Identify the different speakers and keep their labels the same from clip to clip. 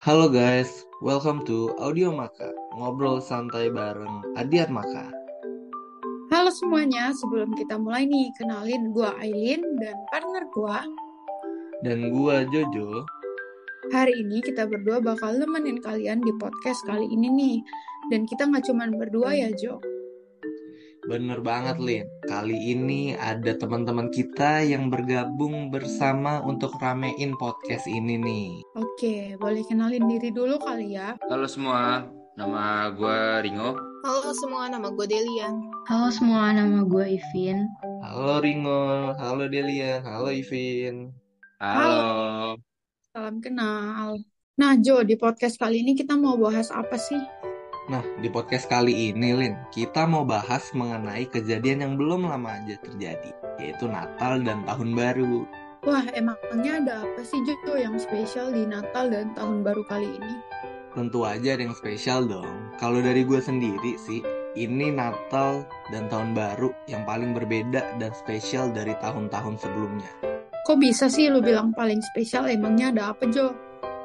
Speaker 1: Halo guys, welcome to Audio Maka, ngobrol santai bareng Adiat Maka.
Speaker 2: Halo semuanya, sebelum kita mulai nih, kenalin gua Aileen dan partner gua.
Speaker 1: Dan gua Jojo.
Speaker 2: Hari ini kita berdua bakal nemenin kalian di podcast kali ini nih. Dan kita nggak cuma berdua ya, Jo.
Speaker 1: Bener banget, Lin. Kali ini ada teman-teman kita yang bergabung bersama untuk ramein podcast ini nih.
Speaker 2: Oke, boleh kenalin diri dulu kali ya.
Speaker 3: Halo semua, nama gue Ringo.
Speaker 4: Halo semua, nama gue Delian.
Speaker 5: Halo semua, nama gue Ivin.
Speaker 1: Halo Ringo, halo Delian, halo Ivin.
Speaker 3: Halo.
Speaker 2: Salam kenal. Nah, Jo, di podcast kali ini kita mau bahas apa sih?
Speaker 1: Nah, di podcast kali ini, Lin, kita mau bahas mengenai kejadian yang belum lama aja terjadi, yaitu Natal dan Tahun Baru.
Speaker 2: Wah, emangnya ada apa sih, Jo, yang spesial di Natal dan Tahun Baru kali ini?
Speaker 1: Tentu aja ada yang spesial dong. Kalau dari gue sendiri sih, ini Natal dan Tahun Baru yang paling berbeda dan spesial dari tahun-tahun sebelumnya.
Speaker 2: Kok bisa sih lu bilang paling spesial? Emangnya ada apa, Jo?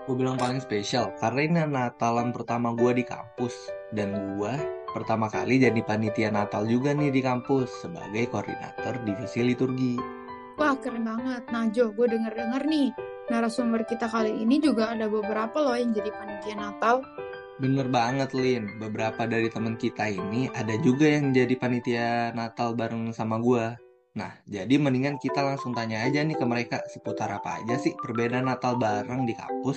Speaker 1: Gue bilang paling spesial karena ini Natalan pertama gue di kampus dan gue pertama kali jadi panitia Natal juga nih di kampus sebagai koordinator divisi liturgi.
Speaker 2: Wah, keren banget. Nah, Jo, gue denger-denger nih, narasumber kita kali ini juga ada beberapa loh yang jadi panitia Natal.
Speaker 1: Bener banget, Lin. Beberapa dari temen kita ini ada juga yang jadi panitia Natal bareng sama gue. Nah, jadi mendingan kita langsung tanya aja nih ke mereka seputar apa aja sih perbedaan Natal bareng di kampus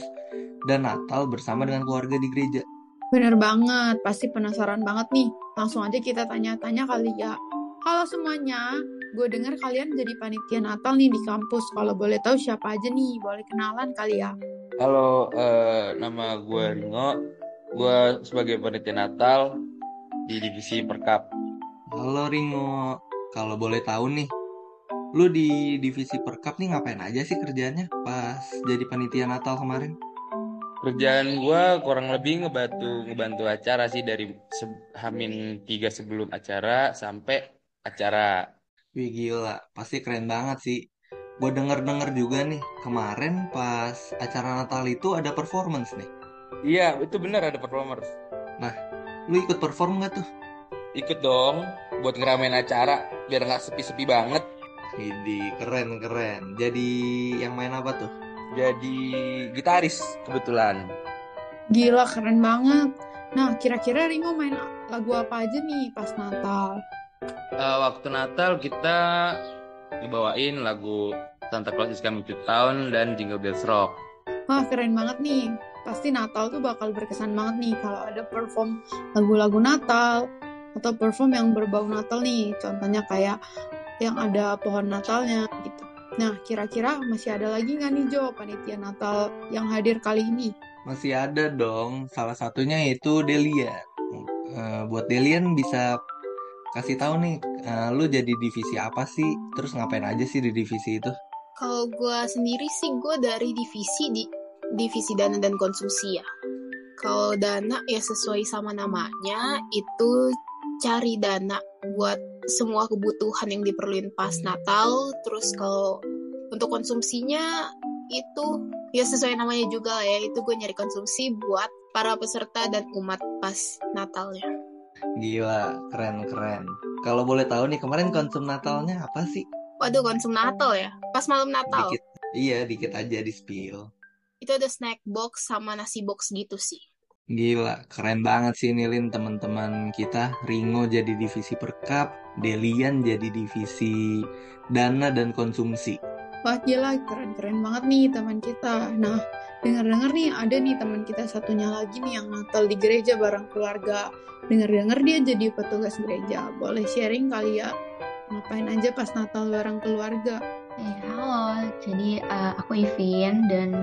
Speaker 1: dan Natal bersama dengan keluarga di gereja.
Speaker 2: Bener banget, pasti penasaran banget nih. Langsung aja kita tanya-tanya kali ya. Halo semuanya, gue denger kalian jadi panitia Natal nih di kampus. Kalau boleh tahu siapa aja nih, boleh kenalan kali ya.
Speaker 3: Halo, eh, nama gue Ringo. Gue sebagai panitia Natal di divisi Perkap.
Speaker 1: Halo Ringo, kalau boleh tahu nih, lu di divisi Perkap nih ngapain aja sih kerjanya pas jadi panitia Natal kemarin?
Speaker 3: Kerjaan gue kurang lebih ngebantu ngebantu acara sih dari se- Hamin tiga sebelum acara sampai acara.
Speaker 1: Wih gila, pasti keren banget sih. Gue denger-denger juga nih, kemarin pas acara Natal itu ada performance nih.
Speaker 3: Iya, itu benar ada performers.
Speaker 1: Lu ikut perform gak tuh?
Speaker 3: Ikut dong buat ngeramein acara biar nggak sepi-sepi banget.
Speaker 1: Ini keren-keren. Jadi yang main apa tuh?
Speaker 3: Jadi gitaris kebetulan.
Speaker 2: Gila, keren banget. Nah, kira-kira Ringo main lagu apa aja nih pas Natal?
Speaker 3: Eh, waktu Natal kita ngebawain lagu Santa Claus is Coming to Town dan Jingle Bells Rock.
Speaker 2: Wah, keren banget nih. Pasti Natal tuh bakal berkesan banget nih kalau ada perform lagu-lagu Natal atau perform yang berbau Natal nih. Contohnya kayak yang ada pohon Natalnya gitu. Nah, kira-kira masih ada lagi nggak nih Jo panitia Natal yang hadir kali ini?
Speaker 1: Masih ada dong. Salah satunya yaitu Delian. Eh, buat Delian bisa kasih tahu nih, eh, lu jadi divisi apa sih? Terus ngapain aja sih di divisi itu?
Speaker 4: Kalau gue sendiri sih gue dari divisi di divisi dana dan konsumsi ya. Kalau dana ya sesuai sama namanya itu cari dana buat semua kebutuhan yang diperluin pas Natal. Terus kalau untuk konsumsinya itu ya sesuai namanya juga ya. Itu gue nyari konsumsi buat para peserta dan umat pas Natalnya.
Speaker 1: Gila, keren-keren. Kalau boleh tahu nih, kemarin konsum Natalnya apa sih?
Speaker 4: Waduh konsum Natal ya. Pas malam Natal.
Speaker 1: Dikit. Iya, dikit aja di spill.
Speaker 4: itu ada snack box sama nasi box gitu sih.
Speaker 1: Gila, keren banget sih Nilin teman-teman kita. Ringo jadi divisi perkap, Delian jadi divisi dana dan konsumsi.
Speaker 2: Wah gila, keren-keren banget nih teman kita. Nah, dengar-dengar nih ada nih teman kita satunya lagi nih yang Natal di gereja bareng keluarga. Dengar-dengar dia jadi petugas gereja. Boleh sharing kali ya? Ngapain aja pas Natal bareng keluarga?
Speaker 5: Eh, halo, jadi eh, aku Ivin dan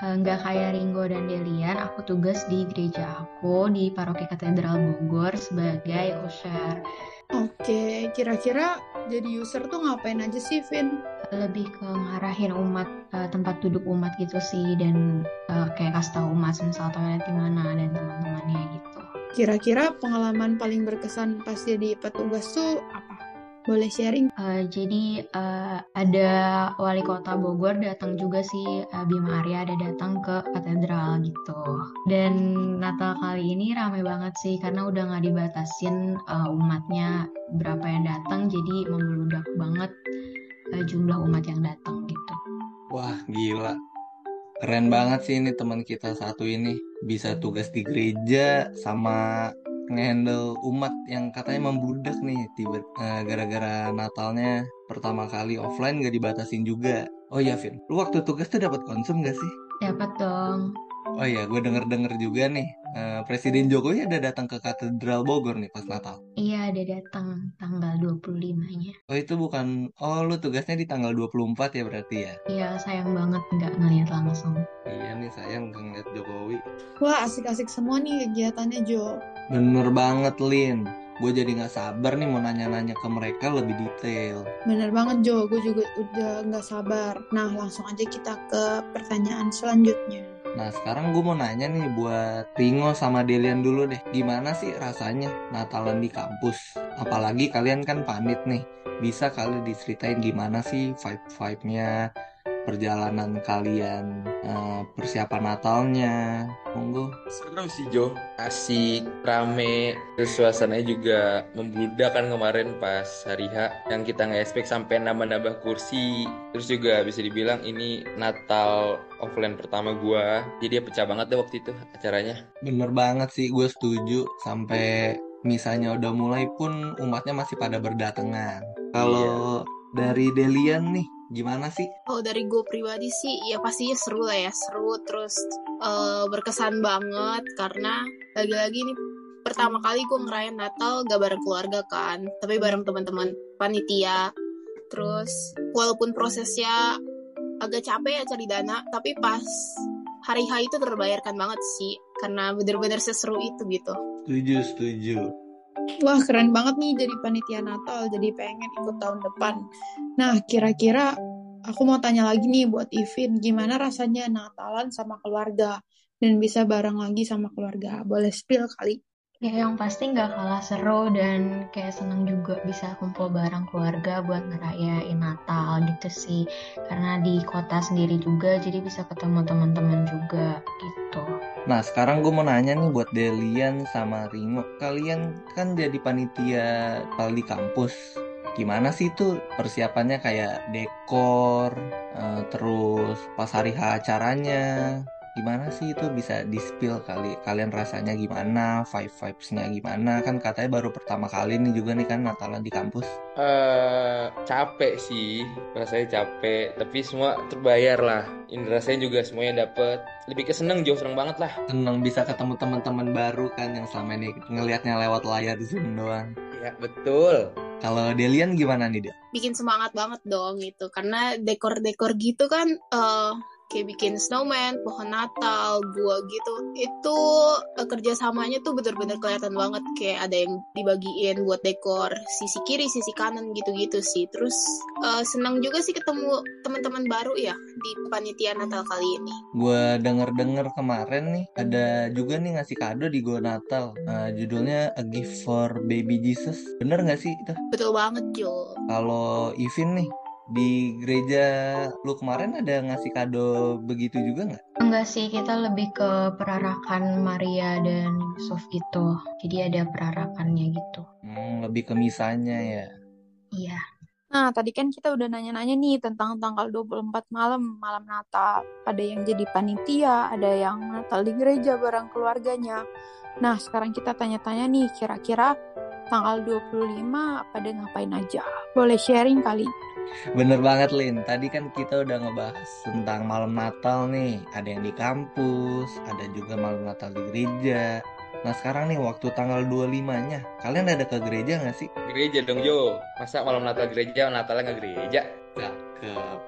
Speaker 5: nggak kayak Ringo dan Delian, aku tugas di gereja aku di Paroki Katedral Bogor sebagai usher.
Speaker 2: Oke, kira-kira jadi user tuh ngapain aja sih, Vin?
Speaker 5: Lebih ke ngarahin umat eh, tempat duduk umat gitu sih dan eh, kayak kasih tahu umat misal toilet di mana dan teman-temannya gitu.
Speaker 2: Kira-kira pengalaman paling berkesan pas jadi petugas tuh apa? Boleh sharing?
Speaker 5: Uh, jadi uh, ada wali kota Bogor datang juga sih uh, Bima Arya ada datang ke katedral gitu. Dan Natal kali ini ramai banget sih karena udah nggak dibatasin uh, umatnya berapa yang datang jadi membludak banget uh, jumlah umat yang datang gitu.
Speaker 1: Wah gila, keren banget sih ini teman kita satu ini bisa tugas di gereja sama ngehandle umat yang katanya membludak nih tiba uh, gara-gara Natalnya pertama kali offline gak dibatasin juga. Oh iya Vin, lu waktu tugas tuh dapat konsum gak sih?
Speaker 5: Dapat dong.
Speaker 1: Oh iya, gue denger-denger juga nih, uh, Presiden Jokowi ada datang ke Katedral Bogor nih pas Natal.
Speaker 5: Iya, ada datang tanggal 25-nya.
Speaker 1: Oh itu bukan, oh lu tugasnya di tanggal 24 ya berarti ya?
Speaker 5: Iya, sayang banget nggak ngeliat langsung.
Speaker 1: Iya nih, sayang nggak ngeliat Jokowi.
Speaker 2: Wah, asik-asik semua nih kegiatannya Jo.
Speaker 1: Bener banget, Lin. Gue jadi nggak sabar nih mau nanya-nanya ke mereka lebih detail.
Speaker 2: Bener banget Jo, gue juga udah nggak sabar. Nah, langsung aja kita ke pertanyaan selanjutnya.
Speaker 1: Nah sekarang gue mau nanya nih buat Ringo sama Delian dulu deh. Gimana sih rasanya Natalan di kampus? Apalagi kalian kan panit nih. Bisa kali diceritain gimana sih vibe-vibe-nya perjalanan kalian uh, persiapan Natalnya. Monggo.
Speaker 3: Seru sih Jo. Asik rame. Terus suasananya juga membludak kan kemarin pas hari H yang kita nggak expect sampai nambah-nambah kursi. Terus juga bisa dibilang ini Natal offline pertama gua. Jadi ya pecah banget deh waktu itu acaranya.
Speaker 1: Bener banget sih gue setuju. Sampai misalnya udah mulai pun umatnya masih pada berdatangan. Kalau iya. dari Delian nih gimana sih?
Speaker 4: Oh dari gue pribadi sih ya pastinya seru lah ya seru terus uh, berkesan banget karena lagi-lagi ini pertama kali gue ngerayain Natal gak bareng keluarga kan tapi bareng teman-teman panitia terus walaupun prosesnya agak capek ya cari dana tapi pas hari H itu terbayarkan banget sih karena bener-bener seseru itu gitu.
Speaker 1: Setuju setuju.
Speaker 2: Wah keren banget nih jadi panitia Natal, jadi pengen ikut tahun depan. Nah kira-kira aku mau tanya lagi nih buat Ivin, gimana rasanya Natalan sama keluarga dan bisa bareng lagi sama keluarga? Boleh spill kali?
Speaker 5: Ya yang pasti nggak kalah seru dan kayak seneng juga bisa kumpul bareng keluarga buat ngerayain Natal gitu sih. Karena di kota sendiri juga jadi bisa ketemu teman-teman juga gitu.
Speaker 1: Nah sekarang gue mau nanya nih buat Delian sama Ringo. Kalian kan jadi panitia kalau di kampus. Gimana sih itu persiapannya kayak dekor, uh, terus pas hari acaranya, gimana sih itu bisa di spill kali? Kalian rasanya gimana? Vibe vibesnya gimana? Kan katanya baru pertama kali nih juga nih kan Natalan di kampus.
Speaker 3: Uh, capek sih. Rasanya capek. Tapi semua terbayar lah. Ini rasanya juga semuanya dapet. Lebih ke seneng jauh seneng banget lah.
Speaker 1: Seneng bisa ketemu teman-teman baru kan yang selama ini ngelihatnya lewat layar zoom doang.
Speaker 3: Ya betul.
Speaker 1: Kalau Delian gimana nih dia?
Speaker 4: Bikin semangat banget dong gitu. Karena dekor-dekor gitu kan uh, kayak bikin snowman, pohon Natal, gua gitu. Itu uh, kerjasamanya tuh bener-bener kelihatan banget kayak ada yang dibagiin buat dekor sisi kiri, sisi kanan gitu-gitu sih. Terus uh, senang juga sih ketemu teman-teman baru ya di panitia Natal kali ini.
Speaker 1: Gua denger-denger kemarin nih ada juga nih ngasih kado di gua Natal. Uh, judulnya A Gift for Baby Jesus. Bener nggak sih itu?
Speaker 4: Betul banget Jo.
Speaker 1: Kalau Ivin nih di gereja lu kemarin ada ngasih kado begitu juga nggak?
Speaker 5: Enggak sih, kita lebih ke perarakan Maria dan Yusuf gitu. Jadi ada perarakannya gitu.
Speaker 1: Hmm, lebih ke misanya ya?
Speaker 5: Iya.
Speaker 2: Nah, tadi kan kita udah nanya-nanya nih tentang tanggal 24 malam, malam Natal. Ada yang jadi panitia, ada yang Natal di gereja bareng keluarganya. Nah, sekarang kita tanya-tanya nih, kira-kira tanggal 25 pada ngapain aja? Boleh sharing kali?
Speaker 1: Bener banget Lin, tadi kan kita udah ngebahas tentang malam Natal nih Ada yang di kampus, ada juga malam Natal di gereja Nah sekarang nih waktu tanggal 25-nya, kalian ada ke gereja gak sih?
Speaker 3: Gereja dong Jo, masa malam Natal gereja, Natalnya nggak gereja?
Speaker 1: Cakep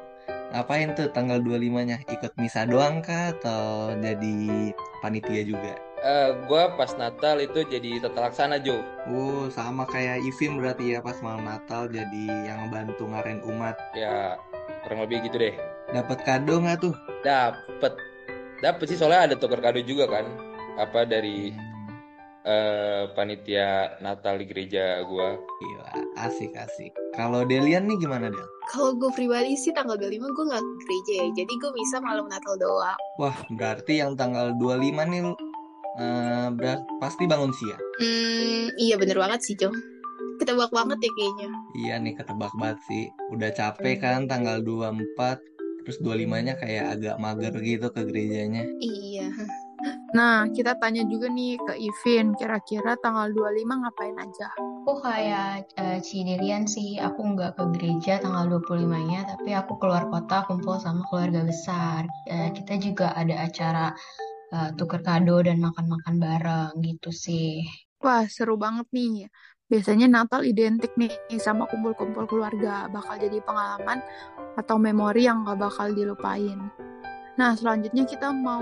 Speaker 1: Ngapain tuh tanggal 25-nya? Ikut misa doang kah? Atau jadi panitia juga?
Speaker 3: Uh, eh, gue pas Natal itu jadi tata laksana Jo.
Speaker 1: Oh sama kayak Ivin berarti ya pas malam Natal jadi yang ngebantu ngaren umat.
Speaker 3: Ya kurang lebih gitu deh.
Speaker 1: Dapat kado nggak tuh?
Speaker 3: Dapet, dapet sih soalnya ada tuker kado juga kan. Apa dari eh, panitia Natal di gereja gua.
Speaker 1: Gila, asik asik. Kalau Delian nih gimana Del?
Speaker 4: Kalau gue pribadi sih tanggal 25 gue nggak ke gereja ya. Jadi gue bisa malam Natal doang.
Speaker 1: Wah, berarti yang tanggal 25 nih eh, berat, pasti bangun siang.
Speaker 4: Hmm, iya bener banget sih, Jo. Ketebak banget ya kayaknya.
Speaker 1: Iya nih ketebak banget sih. Udah capek kan tanggal 24 terus 25-nya kayak agak mager gitu ke gerejanya.
Speaker 4: Iya.
Speaker 2: Nah, kita tanya juga nih ke Ivin, kira-kira tanggal 25 ngapain aja?
Speaker 5: Aku kayak Ci Delian sih, aku nggak ke gereja tanggal 25-nya, tapi aku keluar kota kumpul sama keluarga besar. Eh, kita juga ada acara eh, tuker kado dan makan-makan bareng gitu sih.
Speaker 2: Wah, seru banget nih. Biasanya Natal identik nih sama kumpul-kumpul keluarga, bakal jadi pengalaman atau memori yang gak bakal dilupain. Nah, selanjutnya kita mau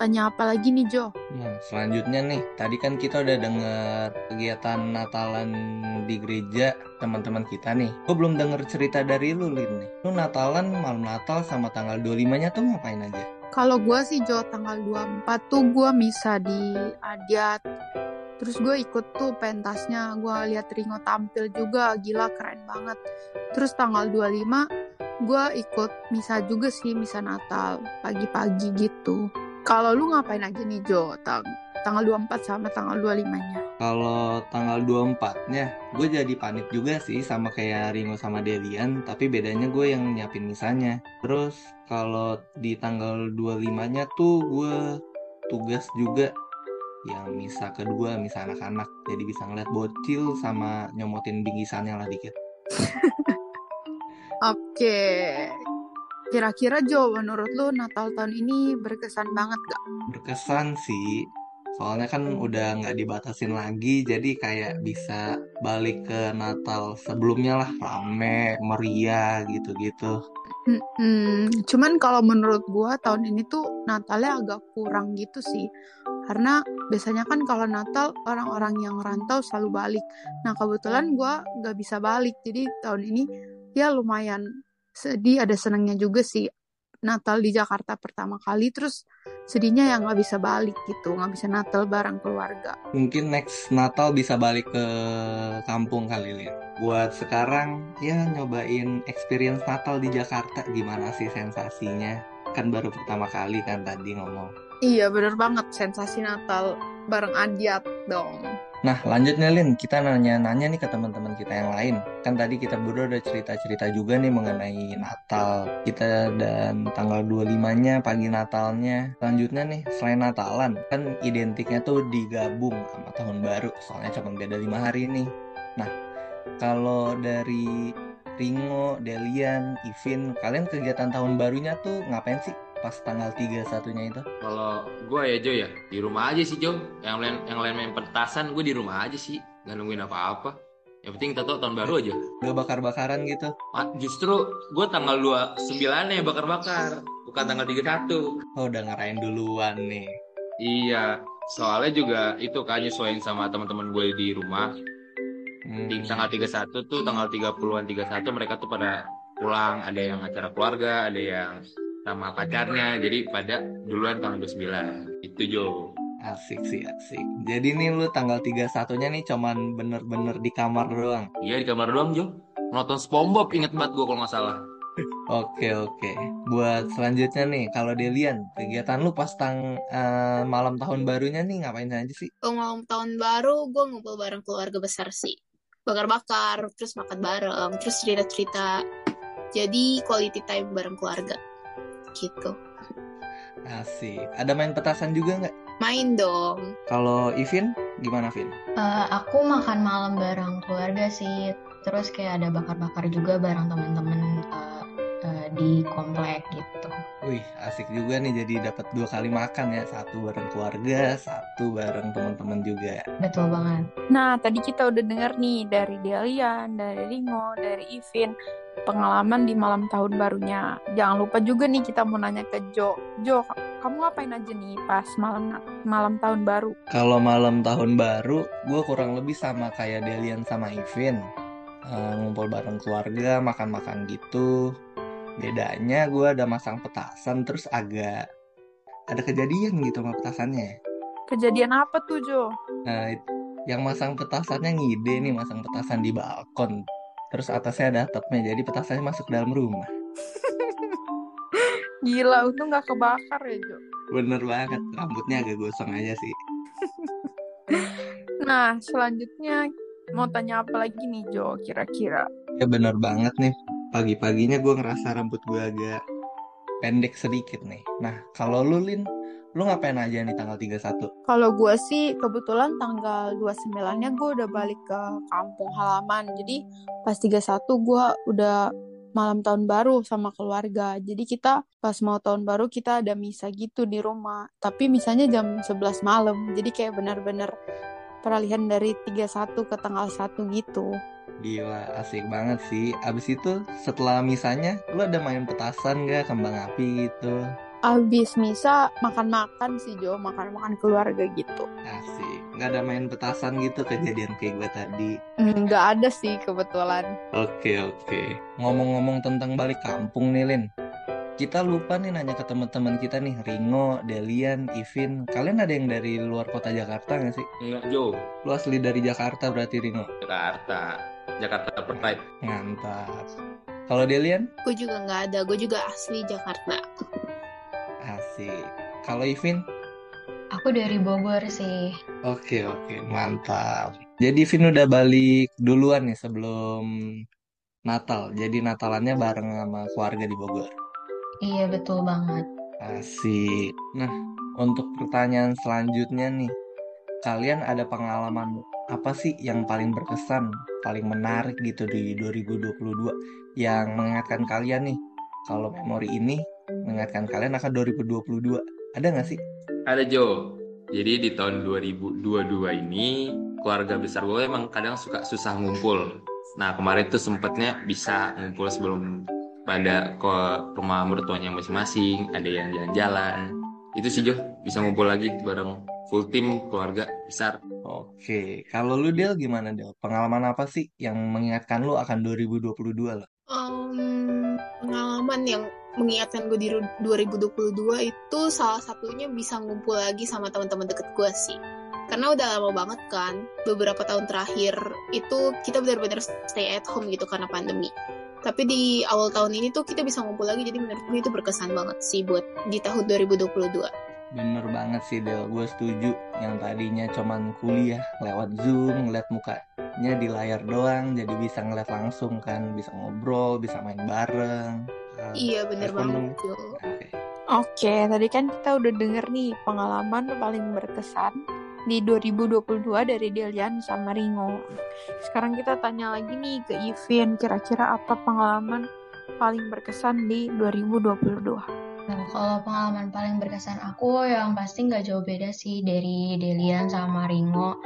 Speaker 2: tanya apa lagi nih, Jo?
Speaker 1: Nah, selanjutnya nih, tadi kan kita udah denger kegiatan Natalan di gereja teman-teman kita nih. Gue belum denger cerita dari lu, Lin nih. Lu Natalan malam Natal sama tanggal 25-nya tuh ngapain aja?
Speaker 2: Kalau gue sih, Jo, tanggal 24 tuh gue misa di Adyat. Terus gue ikut tuh pentasnya, gue lihat Ringo tampil juga, gila keren banget. Terus tanggal 25 gue ikut misa juga sih, misa Natal, pagi-pagi gitu. Kalau lu ngapain aja nih Jo, Tang tanggal 24 sama tanggal 25-nya?
Speaker 1: Kalau tanggal 24-nya, gue jadi panik juga sih sama kayak Ringo sama Delian, tapi bedanya gue yang nyiapin misalnya. Terus kalau di tanggal 25-nya tuh gue tugas juga yang misa kedua, misa anak-anak. Jadi bisa ngeliat bocil sama nyomotin bingkisannya lah dikit.
Speaker 2: Oke. Kira-kira Jo, menurut lu Natal tahun ini berkesan banget gak?
Speaker 1: Berkesan sih, soalnya kan udah nggak dibatasin lagi, jadi kayak bisa balik ke Natal sebelumnya lah, rame, meriah gitu-gitu.
Speaker 2: Hmm, cuman kalau menurut gua tahun ini tuh Natalnya agak kurang gitu sih. Karena biasanya kan kalau Natal orang-orang yang rantau selalu balik. Nah kebetulan gua nggak bisa balik, jadi tahun ini ya lumayan sedih, ada senangnya juga sih. Natal di Jakarta pertama kali, terus sedihnya yang nggak bisa balik gitu, nggak bisa Natal bareng keluarga.
Speaker 1: Mungkin next Natal bisa balik ke kampung kali Lin. Buat sekarang ya nyobain experience Natal di Jakarta gimana sih sensasinya? Kan baru pertama kali kan tadi ngomong.
Speaker 2: Iya bener banget sensasi Natal bareng Adyat dong.
Speaker 1: Nah, lanjutnya Lin, kita nanya-nanya nih ke teman-teman kita yang lain. Kan tadi kita berdua udah cerita-cerita juga nih mengenai Natal. Kita dan tanggal 25-nya, pagi Natalnya. Selanjutnya nih, selain Natalan, kan identiknya tuh digabung sama Tahun Baru. Soalnya cuma beda lima hari nih. Nah, kalau dari Ringo, Delian, Ivin, kalian kegiatan Tahun Barunya tuh ngapain sih? Pas tanggal 31-nya itu?
Speaker 3: Kalau gue ya Jo ya, di rumah aja sih Jo. Yang lain yang lain main petasan, gue di rumah aja sih. Gak nungguin apa-apa. Yang penting kita tahu tahun baru aja.
Speaker 1: Gak bakar-bakaran gitu?
Speaker 3: Justru gue tanggal 29 ya bakar-bakar. Bukan tanggal 31.
Speaker 1: Oh udah ngarain duluan nih.
Speaker 3: Iya, soalnya juga itu kan nyesuaiin sama teman-teman gue di rumah.
Speaker 1: Hmm.
Speaker 3: Di tanggal 31 tuh, tanggal 30-an 31 mereka tuh pada pulang. Ada yang acara keluarga, ada yang sama pacarnya jadi pada duluan tanggal 29 itu Jo
Speaker 1: asik sih asik jadi nih lu tanggal 31 nya nih cuman bener-bener di kamar doang
Speaker 3: iya di kamar doang Jo nonton SpongeBob inget banget gue kalau nggak salah
Speaker 1: Oke oke. Buat selanjutnya nih, kalau Delian, kegiatan lu pas tang uh, malam tahun barunya nih ngapain aja sih?
Speaker 4: Oh, malam tahun baru gue ngumpul bareng keluarga besar sih. Bakar-bakar, terus makan bareng, terus cerita-cerita. Jadi quality time bareng keluarga gitu.
Speaker 1: Asik. Ada main petasan juga nggak?
Speaker 4: Main dong.
Speaker 1: Kalau Ivin, gimana Vin?
Speaker 5: Uh, aku makan malam bareng keluarga sih. Terus kayak ada bakar-bakar juga bareng teman-teman uh, uh, di komplek gitu.
Speaker 1: Wih, asik juga nih jadi dapat dua kali makan ya. Satu bareng keluarga, satu bareng teman-teman juga.
Speaker 5: Betul banget.
Speaker 2: Nah, tadi kita udah dengar nih dari Delian, dari Ringo, dari Ivin pengalaman di malam tahun barunya. Jangan lupa juga nih kita mau nanya ke Jo. Jo, kamu ngapain aja nih pas malam malam tahun baru?
Speaker 1: Kalau malam tahun baru, gue kurang lebih sama kayak Delian sama Ivin. Uh, ngumpul bareng keluarga, makan-makan gitu. Bedanya gue ada masang petasan, terus agak ada kejadian gitu sama petasannya.
Speaker 2: Kejadian apa tuh, Jo?
Speaker 1: Nah, yang masang petasannya ngide nih masang petasan di balkon. Terus atasnya ada atapnya, jadi petasannya masuk dalam rumah.
Speaker 2: Gila, untung nggak kebakar ya, Jo.
Speaker 1: Bener banget, rambutnya agak gosong aja sih.
Speaker 2: Nah, selanjutnya mau tanya apa lagi nih, Jo, kira-kira?
Speaker 1: Ya bener banget nih, pagi-paginya gue ngerasa rambut gue agak pendek sedikit nih. Nah, kalau lu, Lin, lu ngapain aja nih tanggal 31?
Speaker 2: Kalau gue sih kebetulan tanggal 29-nya gue udah balik ke kampung halaman. Jadi pas 31 gue udah malam tahun baru sama keluarga. Jadi kita pas mau tahun baru kita ada misa gitu di rumah. Tapi misanya jam 11 malam. Jadi kayak benar-benar peralihan dari 31 ke tanggal 1 gitu.
Speaker 1: Gila, asik banget sih. Abis itu setelah misanya, lu ada main petasan gak, kembang api gitu?
Speaker 2: Abis misa makan-makan sih Jo, makan-makan keluarga gitu.
Speaker 1: Asik. Nggak ada main petasan gitu kejadian kayak gue tadi.
Speaker 2: Nggak ada sih kebetulan.
Speaker 1: Oke, oke. Ngomong-ngomong tentang balik kampung nih, Lin. Kita lupa nih nanya ke teman-teman kita nih, Ringo, Delian, Ivin. Kalian ada yang dari luar kota Jakarta nggak sih?
Speaker 3: Enggak, Jo.
Speaker 1: Lu asli dari Jakarta berarti, Ringo?
Speaker 3: Jakarta. Jakarta Pride.
Speaker 1: Mantap. Kalau Delian?
Speaker 4: Gue juga nggak ada, gue juga asli Jakarta.
Speaker 1: Asik. Kalau Ivin?
Speaker 5: Aku dari Bogor sih.
Speaker 1: Oke, oke. Mantap. Jadi Ivin udah balik duluan nih sebelum Natal. Jadi Natalannya bareng sama keluarga di Bogor.
Speaker 5: Iya, betul banget.
Speaker 1: Asik. Nah, untuk pertanyaan selanjutnya nih, kalian ada pengalaman apa sih yang paling berkesan, paling menarik gitu di 2022 yang mengingatkan kalian nih, kalau memori ini mengingatkan kalian akan 2022. Ada nggak sih?
Speaker 3: Ada Jo. Jadi di tahun 2022 ini keluarga besar gue emang kadang suka susah ngumpul. Nah kemarin tuh sempetnya bisa ngumpul sebelum pada ke rumah mertuanya masing-masing, ada yang jalan-jalan. Itu sih Jo, bisa ngumpul lagi bareng full tim keluarga besar.
Speaker 1: Oke, kalau lu Del gimana Del? Pengalaman apa sih yang mengingatkan lu akan 2022 lah?
Speaker 4: Em, pengalaman yang mengingatkan gue di 2022 itu salah satunya bisa ngumpul lagi sama teman-teman deket gue sih. Karena udah lama banget kan, beberapa tahun terakhir itu kita benar-benar stay at home gitu karena pandemi. Tapi di awal tahun ini tuh kita bisa ngumpul lagi, jadi menurut gue itu berkesan banget sih buat di tahun 2022.
Speaker 1: Bener banget sih Del, gue setuju. Yang tadinya cuman kuliah lewat Zoom, ngeliat mukanya di layar doang, jadi bisa ngeliat langsung kan, bisa ngobrol, bisa main bareng. Uh,
Speaker 4: Iya bener banget.
Speaker 1: Oke.
Speaker 2: Oke, tadi kan kita udah denger nih pengalaman paling berkesan di 2022 dari Delian sama Ringo. Sekarang kita tanya lagi nih ke Ivin, kira-kira apa pengalaman paling berkesan di 2022?
Speaker 5: Nah, kalau pengalaman paling berkesan aku yang pasti nggak jauh beda sih dari Delian sama Ringo.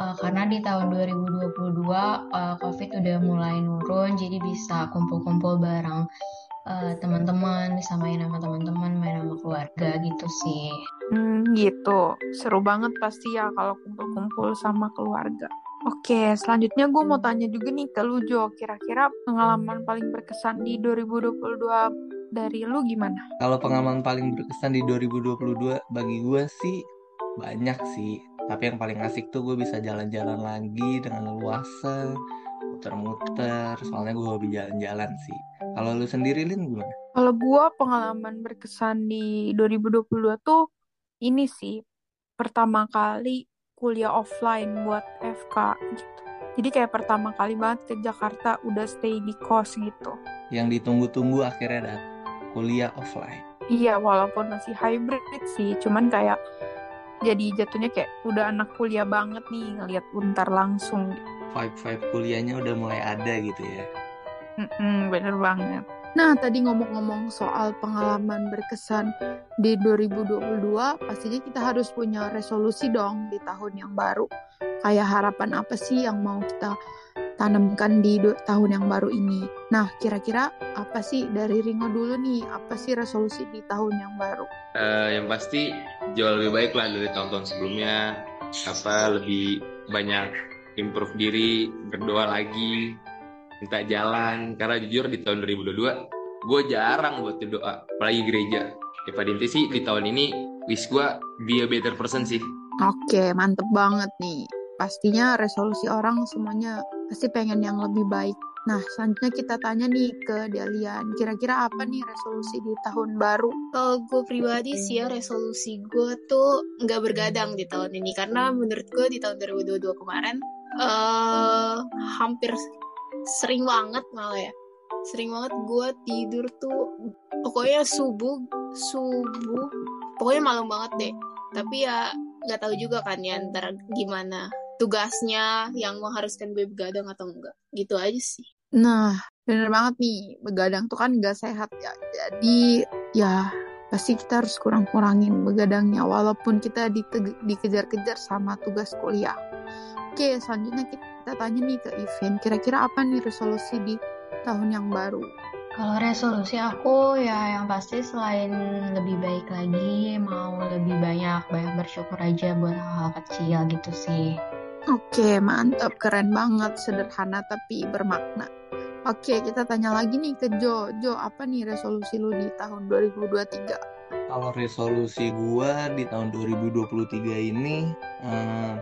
Speaker 5: Eh, karena di tahun 2022 eh, COVID udah mulai nurun, jadi bisa kumpul-kumpul bareng eh, teman-teman, bisa main sama teman-teman, main sama keluarga gitu sih.
Speaker 2: Hmm, gitu. Seru banget pasti ya kalau kumpul-kumpul sama keluarga. Oke, selanjutnya gue mau tanya juga nih ke lu Jo, kira-kira pengalaman paling berkesan di 2022 dari lu gimana?
Speaker 1: Kalau pengalaman paling berkesan di 2022 bagi gue sih banyak sih. Tapi yang paling asik tuh gue bisa jalan-jalan lagi dengan leluasa, muter-muter. Soalnya gue hobi jalan-jalan sih. Kalau lu sendiri Lin gimana?
Speaker 2: Kalau gue pengalaman berkesan di 2022 tuh ini sih, pertama kali kuliah offline buat FK gitu. Jadi kayak pertama kali banget ke Jakarta udah stay di kos gitu.
Speaker 1: Yang ditunggu-tunggu akhirnya datang kuliah offline.
Speaker 2: Iya, walaupun masih hybrid sih, cuman kayak jadi jatuhnya kayak udah anak kuliah banget nih ngelihat untar langsung.
Speaker 1: Vibe-vibe kuliahnya udah mulai ada gitu ya.
Speaker 2: Mm-mm, bener banget. Nah, tadi ngomong-ngomong soal pengalaman berkesan di 2022, pastinya kita harus punya resolusi dong di tahun yang baru. Kayak harapan apa sih yang mau kita tanamkan di tahun yang baru ini? Nah, kira-kira apa sih dari Ringo dulu nih? Apa sih resolusi di tahun yang baru?
Speaker 3: Eh, yang pasti jauh lebih baik lah dari tahun-tahun sebelumnya. Apa lebih banyak improve diri, berdoa lagi, minta jalan. Karena jujur di tahun 2022 gue jarang buat berdoa, apalagi gereja. Ya pada inti sih di tahun ini wish gue be a better person sih.
Speaker 2: Oke, mantep banget nih. Pastinya resolusi orang semuanya pasti pengen yang lebih baik. Nah, selanjutnya kita tanya nih ke Delian. Kira-kira apa nih resolusi di tahun baru?
Speaker 4: Kalau gue pribadi sih ya resolusi gue tuh nggak bergadang di tahun ini karena menurut gue di tahun 2022 kemarin uh, hampir sering banget malah ya. Sering banget gue tidur tuh pokoknya subuh subuh pokoknya malam banget deh. Tapi ya nggak tahu juga kan ya ntar gimana tugasnya yang mengharuskan gue begadang atau enggak. Gitu aja sih.
Speaker 2: Nah, bener banget nih, begadang tuh kan gak sehat ya. Jadi, ya pasti kita harus kurang-kurangin begadangnya. Walaupun kita dikejar-kejar sama tugas kuliah. Oke, selanjutnya kita tanya nih ke Ivin, kira-kira apa nih resolusi di tahun yang baru?
Speaker 5: Kalau resolusi aku ya yang pasti selain lebih baik lagi, mau lebih banyak banyak bersyukur aja buat hal-hal kecil gitu sih.
Speaker 2: Oke, mantap, keren banget, sederhana tapi bermakna. Oke, kita tanya lagi nih ke Jo. Jo, apa nih resolusi lu di tahun 2023?
Speaker 1: Kalau resolusi gua di tahun 2023 ini eh,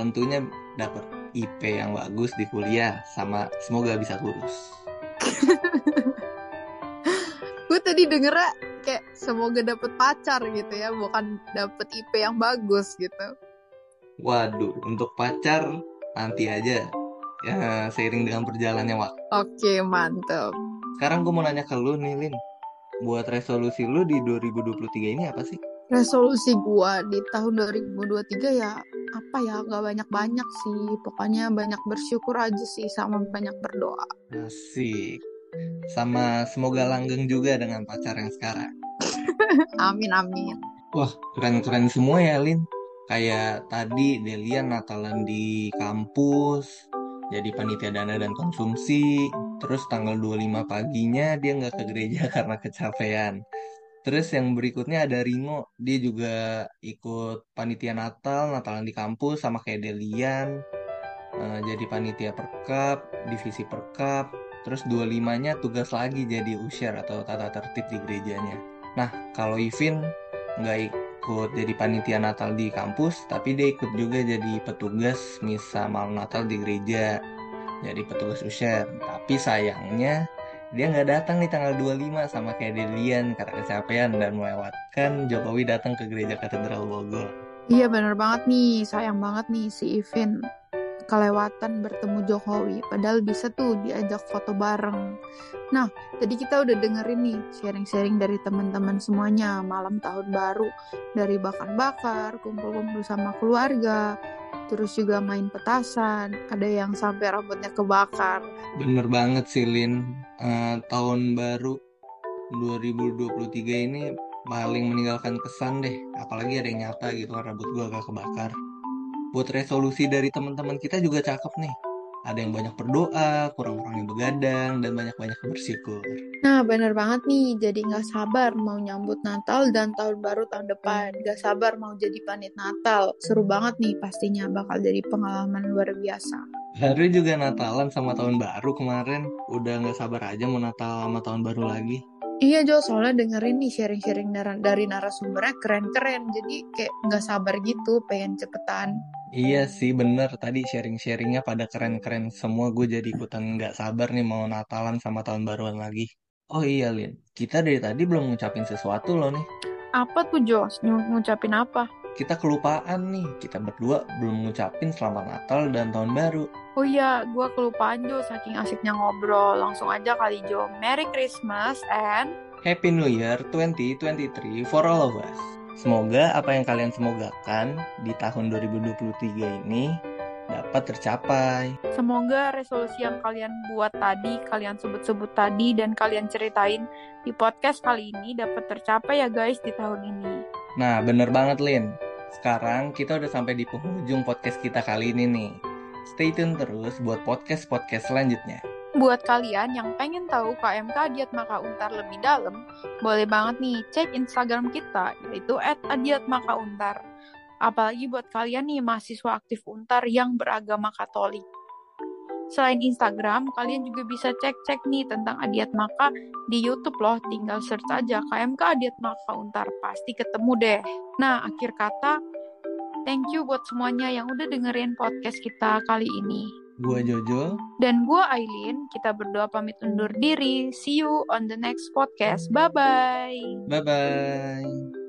Speaker 1: tentunya dapat IP yang bagus di kuliah sama semoga bisa lulus.
Speaker 2: gue tadi denger kayak semoga dapet pacar gitu ya, bukan dapet IP yang bagus gitu.
Speaker 1: Waduh, untuk pacar nanti aja ya seiring dengan perjalannya waktu.
Speaker 2: Oke, mantap.
Speaker 1: Sekarang gue mau nanya ke lu nih, Lin. Buat resolusi lu di 2023 ini apa sih?
Speaker 2: Resolusi gue di tahun 2023 ya apa ya gak banyak-banyak sih. Pokoknya banyak bersyukur aja sih sama banyak berdoa.
Speaker 1: Asik. Sama semoga langgeng juga dengan pacar yang sekarang.
Speaker 2: Amin amin.
Speaker 1: Wah keren-keren semua ya Lin. Kayak tadi Delian Natalan di kampus jadi panitia dana dan konsumsi. Terus tanggal 25 paginya dia nggak ke gereja karena kecapean. Terus yang berikutnya ada Ringo, dia juga ikut panitia Natal, Natalan di kampus sama kayak Delian. Uh, jadi panitia perkap, divisi perkap. Terus 25-nya tugas lagi jadi usher atau tata tertib di gerejanya. Nah, kalau Ivin nggak ikut jadi panitia Natal di kampus, tapi dia ikut juga jadi petugas misa malam Natal di gereja. Jadi petugas usher. Tapi sayangnya dia nggak datang di tanggal 25 sama kayak Delian karena kecapean dan melewatkan Jokowi datang ke gereja katedral Bogor.
Speaker 2: Iya bener banget nih, sayang banget nih si Ivin kelewatan bertemu Jokowi padahal bisa tuh diajak foto bareng. Nah tadi kita udah dengerin nih sharing-sharing dari teman-teman semuanya malam tahun baru dari bakar-bakar kumpul-kumpul sama keluarga terus juga main petasan ada yang sampai rambutnya kebakar.
Speaker 1: Bener banget sih Lin. Uh, tahun baru 2023 ini paling meninggalkan kesan deh apalagi ada yang nyata gitu rambut gua agak kebakar buat resolusi dari teman-teman kita juga cakep nih. Ada yang banyak berdoa, kurang-kurangnya begadang, dan banyak-banyak bersyukur.
Speaker 2: Nah, bener banget nih. Jadi nggak sabar mau nyambut Natal dan tahun baru tahun depan. Gak sabar mau jadi panit Natal. Seru banget nih pastinya bakal jadi pengalaman luar biasa.
Speaker 1: Baru juga Natalan sama tahun baru kemarin. Udah nggak sabar aja mau Natal sama tahun baru lagi.
Speaker 2: Iya Jo, soalnya dengerin nih sharing-sharing dari narasumbernya keren-keren. Jadi kayak nggak sabar gitu, pengen cepetan.
Speaker 1: Iya sih bener tadi sharing-sharingnya pada keren-keren semua gue jadi ikutan nggak sabar nih mau Natalan sama tahun baruan lagi. Oh iya Lin, kita dari tadi belum ngucapin sesuatu loh nih.
Speaker 2: Apa tuh Jos? Ngucapin apa?
Speaker 1: Kita kelupaan nih, kita berdua belum ngucapin selamat Natal dan tahun baru.
Speaker 2: Oh iya, gue kelupaan Jo saking asiknya ngobrol. Langsung aja kali Jo. Merry Christmas and
Speaker 1: Happy New Year 2023 for all of us. Semoga apa yang kalian semogakan di tahun 2023 ini dapat tercapai.
Speaker 2: Semoga resolusi yang kalian buat tadi, kalian sebut-sebut tadi, dan kalian ceritain di podcast kali ini dapat tercapai ya guys di tahun ini.
Speaker 1: Nah, bener banget Lin. Sekarang kita udah sampai di penghujung podcast kita kali ini nih. Stay tune terus buat podcast-podcast selanjutnya.
Speaker 2: Buat kalian yang pengen tahu KMK Adiat Maka Untar lebih dalam, boleh banget nih cek Instagram kita, yaitu @adiatmakauntar. Apalagi buat kalian nih mahasiswa aktif Untar yang beragama Katolik. Selain Instagram, kalian juga bisa cek-cek nih tentang Adiat Maka di YouTube loh. Tinggal search aja KMK Adiat Maka Untar, pasti ketemu deh. Nah, akhir kata, Thank you buat semuanya yang udah dengerin podcast kita kali ini.
Speaker 1: Gua Jojo.
Speaker 2: Dan gua Aileen, kita berdua pamit undur diri. See you on the next podcast. Bye-bye.
Speaker 1: Bye-bye.